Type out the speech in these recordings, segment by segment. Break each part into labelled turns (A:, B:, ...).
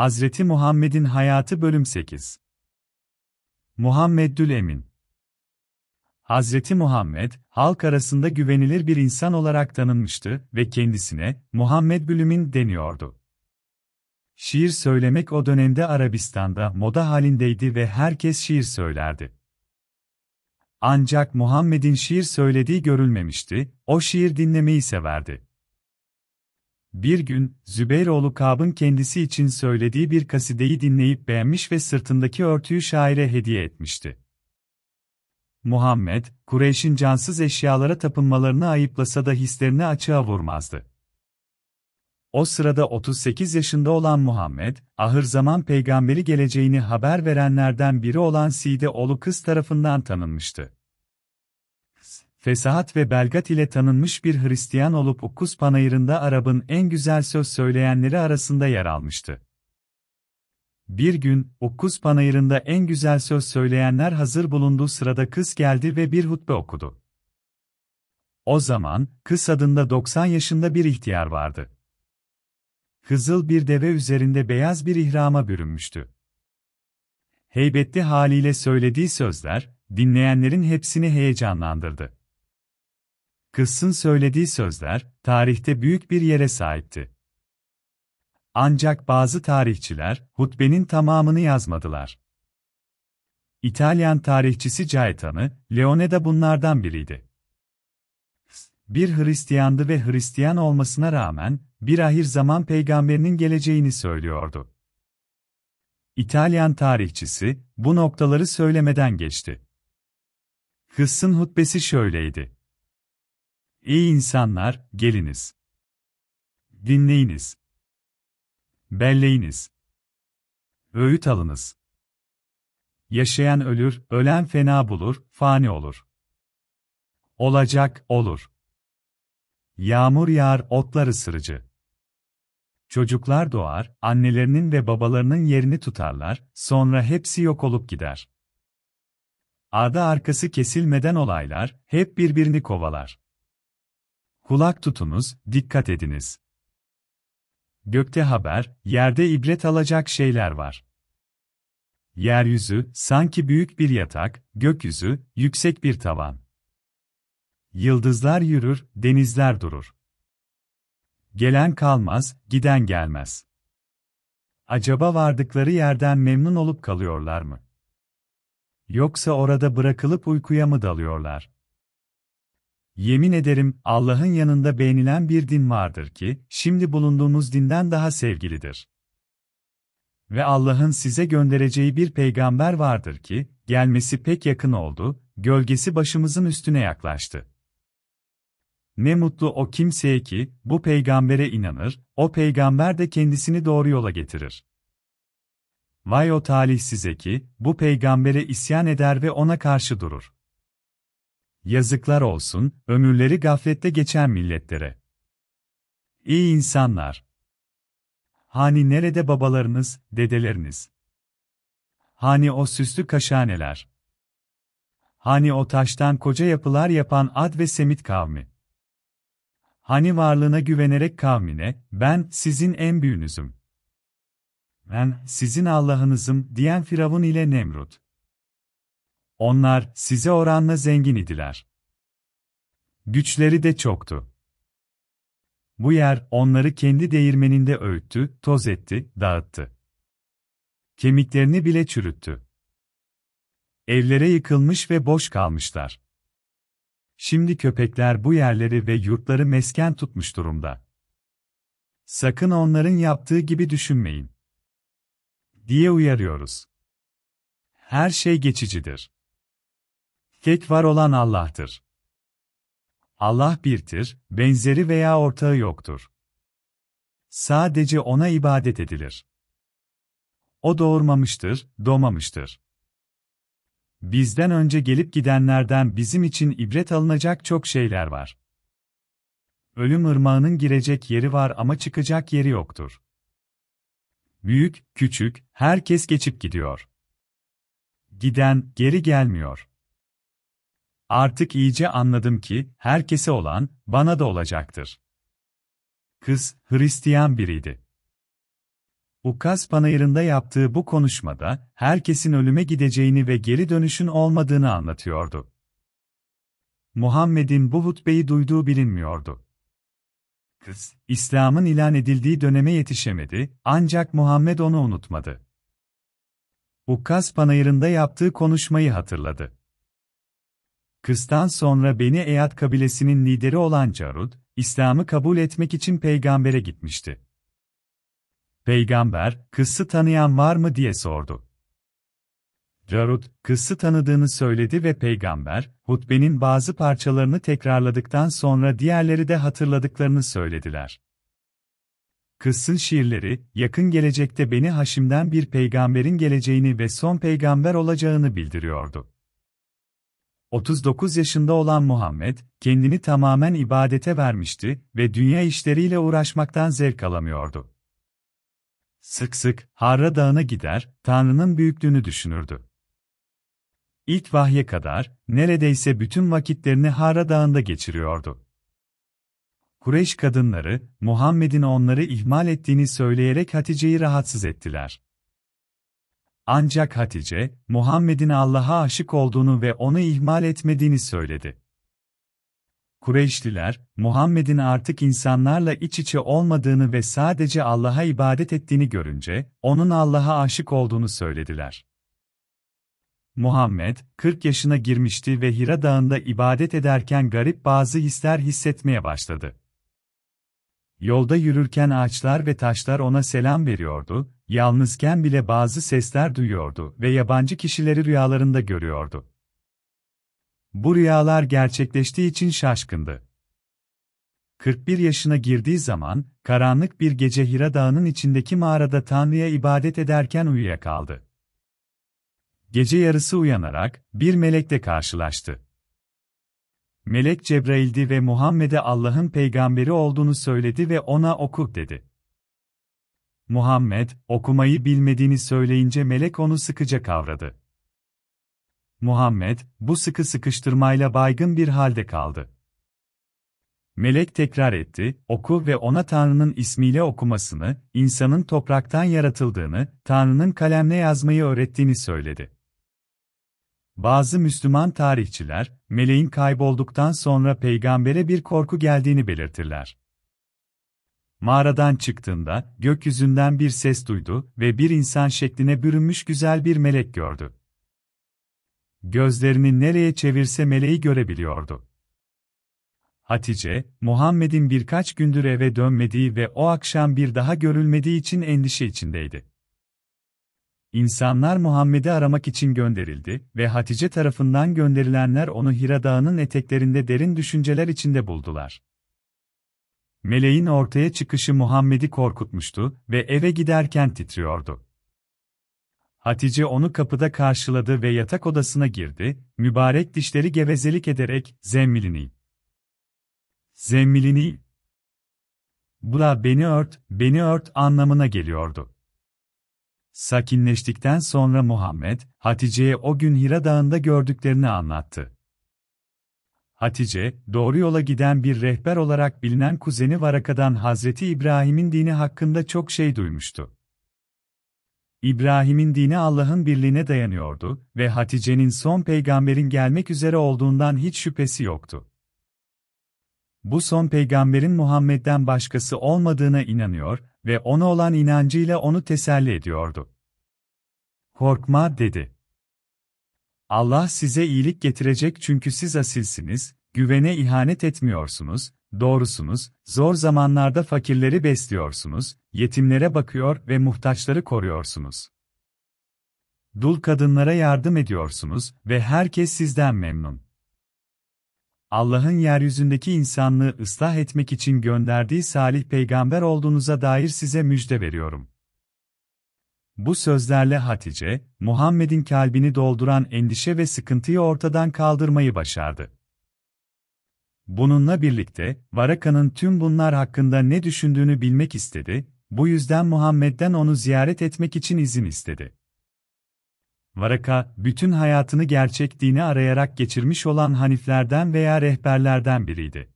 A: Hazreti Muhammed'in Hayatı Bölüm 8 Muhammedül Emin Hazreti Muhammed, halk arasında güvenilir bir insan olarak tanınmıştı ve kendisine Muhammed Bülümin deniyordu. Şiir söylemek o dönemde Arabistan'da moda halindeydi ve herkes şiir söylerdi. Ancak Muhammed'in şiir söylediği görülmemişti, o şiir dinlemeyi severdi. Bir gün, Zübeyroğlu Kab'ın kendisi için söylediği bir kasideyi dinleyip beğenmiş ve sırtındaki örtüyü şaire hediye etmişti. Muhammed, Kureyş'in cansız eşyalara tapınmalarını ayıplasa da hislerini açığa vurmazdı. O sırada 38 yaşında olan Muhammed, ahır zaman peygamberi geleceğini haber verenlerden biri olan Side oğlu kız tarafından tanınmıştı. Fesahat ve belgat ile tanınmış bir Hristiyan olup Ukkus Panayırı'nda Arap'ın en güzel söz söyleyenleri arasında yer almıştı. Bir gün, Ukkus Panayırı'nda en güzel söz söyleyenler hazır bulunduğu sırada kız geldi ve bir hutbe okudu. O zaman, kız adında 90 yaşında bir ihtiyar vardı. Kızıl bir deve üzerinde beyaz bir ihrama bürünmüştü. Heybetli haliyle söylediği sözler, dinleyenlerin hepsini heyecanlandırdı. Kızın söylediği sözler, tarihte büyük bir yere sahipti. Ancak bazı tarihçiler, hutbenin tamamını yazmadılar. İtalyan tarihçisi Gaetano, Leone de bunlardan biriydi. Bir Hristiyandı ve Hristiyan olmasına rağmen, bir ahir zaman peygamberinin geleceğini söylüyordu. İtalyan tarihçisi, bu noktaları söylemeden geçti. Hıss'ın hutbesi şöyleydi. İyi insanlar, geliniz. Dinleyiniz. Belleyiniz. Öğüt alınız. Yaşayan ölür, ölen fena bulur, fani olur. Olacak, olur. Yağmur yağar, otlar ısırıcı. Çocuklar doğar, annelerinin ve babalarının yerini tutarlar, sonra hepsi yok olup gider. Arda arkası kesilmeden olaylar, hep birbirini kovalar. Kulak tutunuz, dikkat ediniz. Gökte haber, yerde ibret alacak şeyler var. Yeryüzü, sanki büyük bir yatak, gökyüzü, yüksek bir tavan. Yıldızlar yürür, denizler durur. Gelen kalmaz, giden gelmez. Acaba vardıkları yerden memnun olup kalıyorlar mı? Yoksa orada bırakılıp uykuya mı dalıyorlar? Yemin ederim, Allah'ın yanında beğenilen bir din vardır ki, şimdi bulunduğumuz dinden daha sevgilidir. Ve Allah'ın size göndereceği bir peygamber vardır ki, gelmesi pek yakın oldu, gölgesi başımızın üstüne yaklaştı. Ne mutlu o kimseye ki, bu peygambere inanır, o peygamber de kendisini doğru yola getirir. Vay o talihsize ki, bu peygambere isyan eder ve ona karşı durur. Yazıklar olsun, ömürleri gaflette geçen milletlere. İyi insanlar. Hani nerede babalarınız, dedeleriniz? Hani o süslü kaşaneler? Hani o taştan koca yapılar yapan Ad ve Semit kavmi? Hani varlığına güvenerek kavmine, ben sizin en büyüğünüzüm. Ben sizin Allah'ınızım diyen Firavun ile Nemrut. Onlar size oranla zengin idiler. Güçleri de çoktu. Bu yer onları kendi değirmeninde öğüttü, toz etti, dağıttı. Kemiklerini bile çürüttü. Evlere yıkılmış ve boş kalmışlar. Şimdi köpekler bu yerleri ve yurtları mesken tutmuş durumda. Sakın onların yaptığı gibi düşünmeyin. Diye uyarıyoruz. Her şey geçicidir. Tek var olan Allah'tır. Allah birdir, benzeri veya ortağı yoktur. Sadece O'na ibadet edilir. O doğurmamıştır, doğmamıştır. Bizden önce gelip gidenlerden bizim için ibret alınacak çok şeyler var. Ölüm ırmağının girecek yeri var ama çıkacak yeri yoktur. Büyük, küçük, herkes geçip gidiyor. Giden, geri gelmiyor. Artık iyice anladım ki, herkese olan, bana da olacaktır. Kız, Hristiyan biriydi. Ukaz panayırında yaptığı bu konuşmada, herkesin ölüme gideceğini ve geri dönüşün olmadığını anlatıyordu. Muhammed'in bu hutbeyi duyduğu bilinmiyordu. Kız, İslam'ın ilan edildiği döneme yetişemedi, ancak Muhammed onu unutmadı. Ukaz panayırında yaptığı konuşmayı hatırladı. Kızdan sonra Beni Eyad kabilesinin lideri olan Carud, İslam'ı kabul etmek için peygambere gitmişti. Peygamber, kızı tanıyan var mı diye sordu. Carud, kızı tanıdığını söyledi ve peygamber, hutbenin bazı parçalarını tekrarladıktan sonra diğerleri de hatırladıklarını söylediler. Kızın şiirleri, yakın gelecekte Beni Haşim'den bir peygamberin geleceğini ve son peygamber olacağını bildiriyordu. 39 yaşında olan Muhammed, kendini tamamen ibadete vermişti ve dünya işleriyle uğraşmaktan zevk alamıyordu. Sık sık, Harra Dağı'na gider, Tanrı'nın büyüklüğünü düşünürdü. İlk vahye kadar, neredeyse bütün vakitlerini Harra Dağı'nda geçiriyordu. Kureyş kadınları, Muhammed'in onları ihmal ettiğini söyleyerek Hatice'yi rahatsız ettiler. Ancak Hatice, Muhammed'in Allah'a aşık olduğunu ve onu ihmal etmediğini söyledi. Kureyşliler, Muhammed'in artık insanlarla iç içe olmadığını ve sadece Allah'a ibadet ettiğini görünce, onun Allah'a aşık olduğunu söylediler. Muhammed, 40 yaşına girmişti ve Hira Dağı'nda ibadet ederken garip bazı hisler hissetmeye başladı. Yolda yürürken ağaçlar ve taşlar ona selam veriyordu, yalnızken bile bazı sesler duyuyordu ve yabancı kişileri rüyalarında görüyordu. Bu rüyalar gerçekleştiği için şaşkındı. 41 yaşına girdiği zaman, karanlık bir gece Hira Dağı'nın içindeki mağarada Tanrı'ya ibadet ederken uyuyakaldı. Gece yarısı uyanarak, bir melekle karşılaştı. Melek Cebrail'di ve Muhammed'e Allah'ın peygamberi olduğunu söyledi ve ona oku dedi. Muhammed, okumayı bilmediğini söyleyince melek onu sıkıca kavradı. Muhammed, bu sıkı sıkıştırmayla baygın bir halde kaldı. Melek tekrar etti, oku ve ona Tanrı'nın ismiyle okumasını, insanın topraktan yaratıldığını, Tanrı'nın kalemle yazmayı öğrettiğini söyledi. Bazı Müslüman tarihçiler, meleğin kaybolduktan sonra peygambere bir korku geldiğini belirtirler. Mağaradan çıktığında, gökyüzünden bir ses duydu ve bir insan şekline bürünmüş güzel bir melek gördü. Gözlerini nereye çevirse meleği görebiliyordu. Hatice, Muhammed'in birkaç gündür eve dönmediği ve o akşam bir daha görülmediği için endişe içindeydi. İnsanlar Muhammed'i aramak için gönderildi ve Hatice tarafından gönderilenler onu Hira Dağı'nın eteklerinde derin düşünceler içinde buldular. Meleğin ortaya çıkışı Muhammed'i korkutmuştu ve eve giderken titriyordu. Hatice onu kapıda karşıladı ve yatak odasına girdi, mübarek dişleri gevezelik ederek, zemmilini. Zemmilini. Bula beni ört, beni ört anlamına geliyordu. Sakinleştikten sonra Muhammed, Hatice'ye o gün Hira Dağı'nda gördüklerini anlattı. Hatice, doğru yola giden bir rehber olarak bilinen kuzeni Varaka'dan Hazreti İbrahim'in dini hakkında çok şey duymuştu. İbrahim'in dini Allah'ın birliğine dayanıyordu ve Hatice'nin son peygamberin gelmek üzere olduğundan hiç şüphesi yoktu. Bu son peygamberin Muhammed'den başkası olmadığına inanıyor ve ona olan inancıyla onu teselli ediyordu. Korkma dedi. Allah size iyilik getirecek çünkü siz asilsiniz, güvene ihanet etmiyorsunuz, doğrusunuz, zor zamanlarda fakirleri besliyorsunuz, yetimlere bakıyor ve muhtaçları koruyorsunuz. Dul kadınlara yardım ediyorsunuz ve herkes sizden memnun. Allah'ın yeryüzündeki insanlığı ıslah etmek için gönderdiği salih peygamber olduğunuza dair size müjde veriyorum. Bu sözlerle Hatice, Muhammed'in kalbini dolduran endişe ve sıkıntıyı ortadan kaldırmayı başardı. Bununla birlikte, Varaka'nın tüm bunlar hakkında ne düşündüğünü bilmek istedi, bu yüzden Muhammed'den onu ziyaret etmek için izin istedi. Varaka, bütün hayatını gerçek dini arayarak geçirmiş olan haniflerden veya rehberlerden biriydi.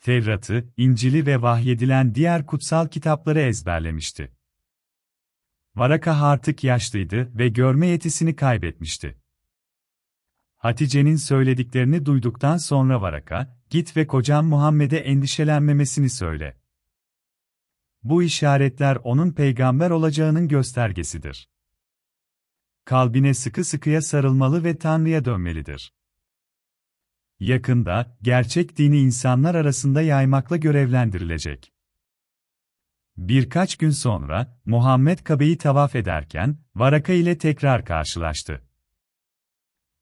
A: Tevrat'ı, İncil'i ve vahyedilen diğer kutsal kitapları ezberlemişti. Varaka artık yaşlıydı ve görme yetisini kaybetmişti. Hatice'nin söylediklerini duyduktan sonra Varaka, git ve kocam Muhammed'e endişelenmemesini söyle. Bu işaretler onun peygamber olacağının göstergesidir. Kalbine sıkı sıkıya sarılmalı ve Tanrı'ya dönmelidir. Yakında, gerçek dini insanlar arasında yaymakla görevlendirilecek. Birkaç gün sonra, Muhammed Kabe'yi tavaf ederken, Varaka ile tekrar karşılaştı.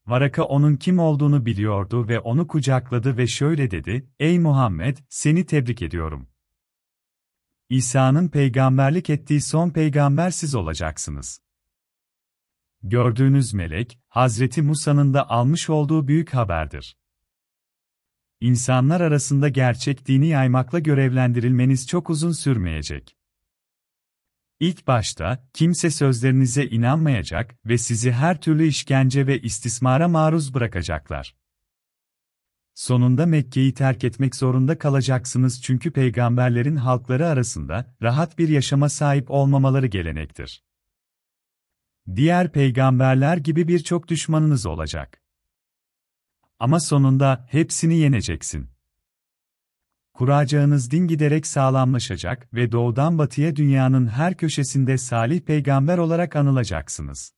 A: Varaka onun kim olduğunu biliyordu ve onu kucakladı ve şöyle dedi, Ey Muhammed, seni tebrik ediyorum. İsa'nın peygamberlik ettiği son peygamber siz olacaksınız. Gördüğünüz melek, Hazreti Musa'nın da almış olduğu büyük haberdir. İnsanlar arasında gerçek dini yaymakla görevlendirilmeniz çok uzun sürmeyecek. İlk başta, kimse sözlerinize inanmayacak ve sizi her türlü işkence ve istismara maruz bırakacaklar. Sonunda Mekke'yi terk etmek zorunda kalacaksınız çünkü peygamberlerin halkları arasında rahat bir yaşama sahip olmamaları gelenektir. Diğer peygamberler gibi birçok düşmanınız olacak. Ama sonunda hepsini yeneceksin. Kuracağınız din giderek sağlamlaşacak ve doğudan batıya dünyanın her köşesinde salih peygamber olarak anılacaksınız.